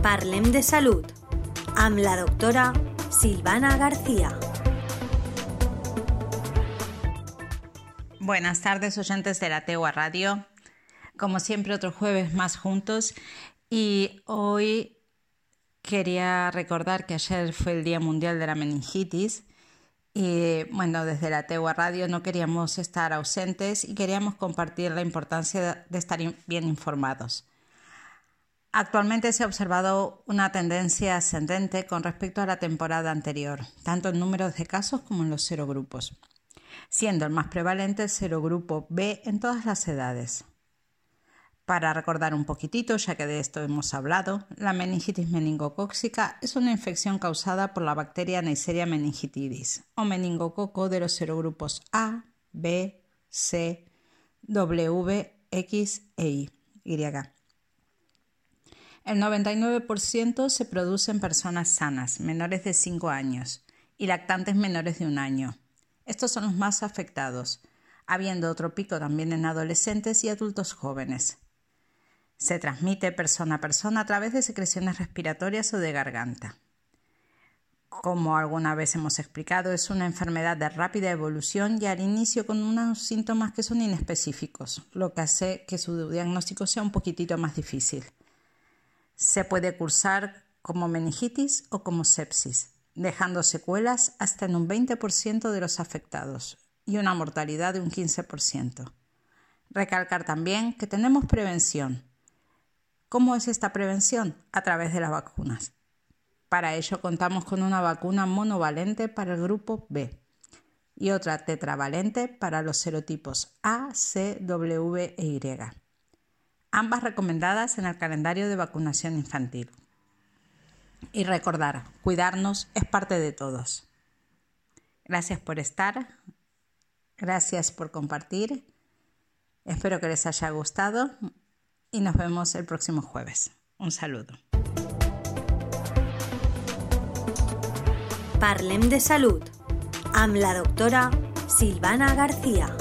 Parlem de Salud amb la doctora Silvana García. Buenas tardes oyentes de la Tegua Radio. Como siempre otro jueves más juntos y hoy quería recordar que ayer fue el Día Mundial de la Meningitis y bueno, desde la Tegua Radio no queríamos estar ausentes y queríamos compartir la importancia de estar bien informados. Actualmente se ha observado una tendencia ascendente con respecto a la temporada anterior, tanto en números de casos como en los serogrupos, siendo el más prevalente el serogrupo B en todas las edades. Para recordar un poquitito, ya que de esto hemos hablado, la meningitis meningocóxica es una infección causada por la bacteria Neisseria meningitidis o meningococo de los serogrupos A, B, C, W, X e Y. El 99% se produce en personas sanas, menores de 5 años, y lactantes menores de un año. Estos son los más afectados, habiendo otro pico también en adolescentes y adultos jóvenes. Se transmite persona a persona a través de secreciones respiratorias o de garganta. Como alguna vez hemos explicado, es una enfermedad de rápida evolución y al inicio con unos síntomas que son inespecíficos, lo que hace que su diagnóstico sea un poquitito más difícil. Se puede cursar como meningitis o como sepsis, dejando secuelas hasta en un 20% de los afectados y una mortalidad de un 15%. Recalcar también que tenemos prevención, ¿Cómo es esta prevención? A través de las vacunas. Para ello contamos con una vacuna monovalente para el grupo B y otra tetravalente para los serotipos A, C, W e Y. Ambas recomendadas en el calendario de vacunación infantil. Y recordar, cuidarnos es parte de todos. Gracias por estar, gracias por compartir. Espero que les haya gustado y nos vemos el próximo jueves. Un saludo. Parlem de Salud amb la doctora Silvana García.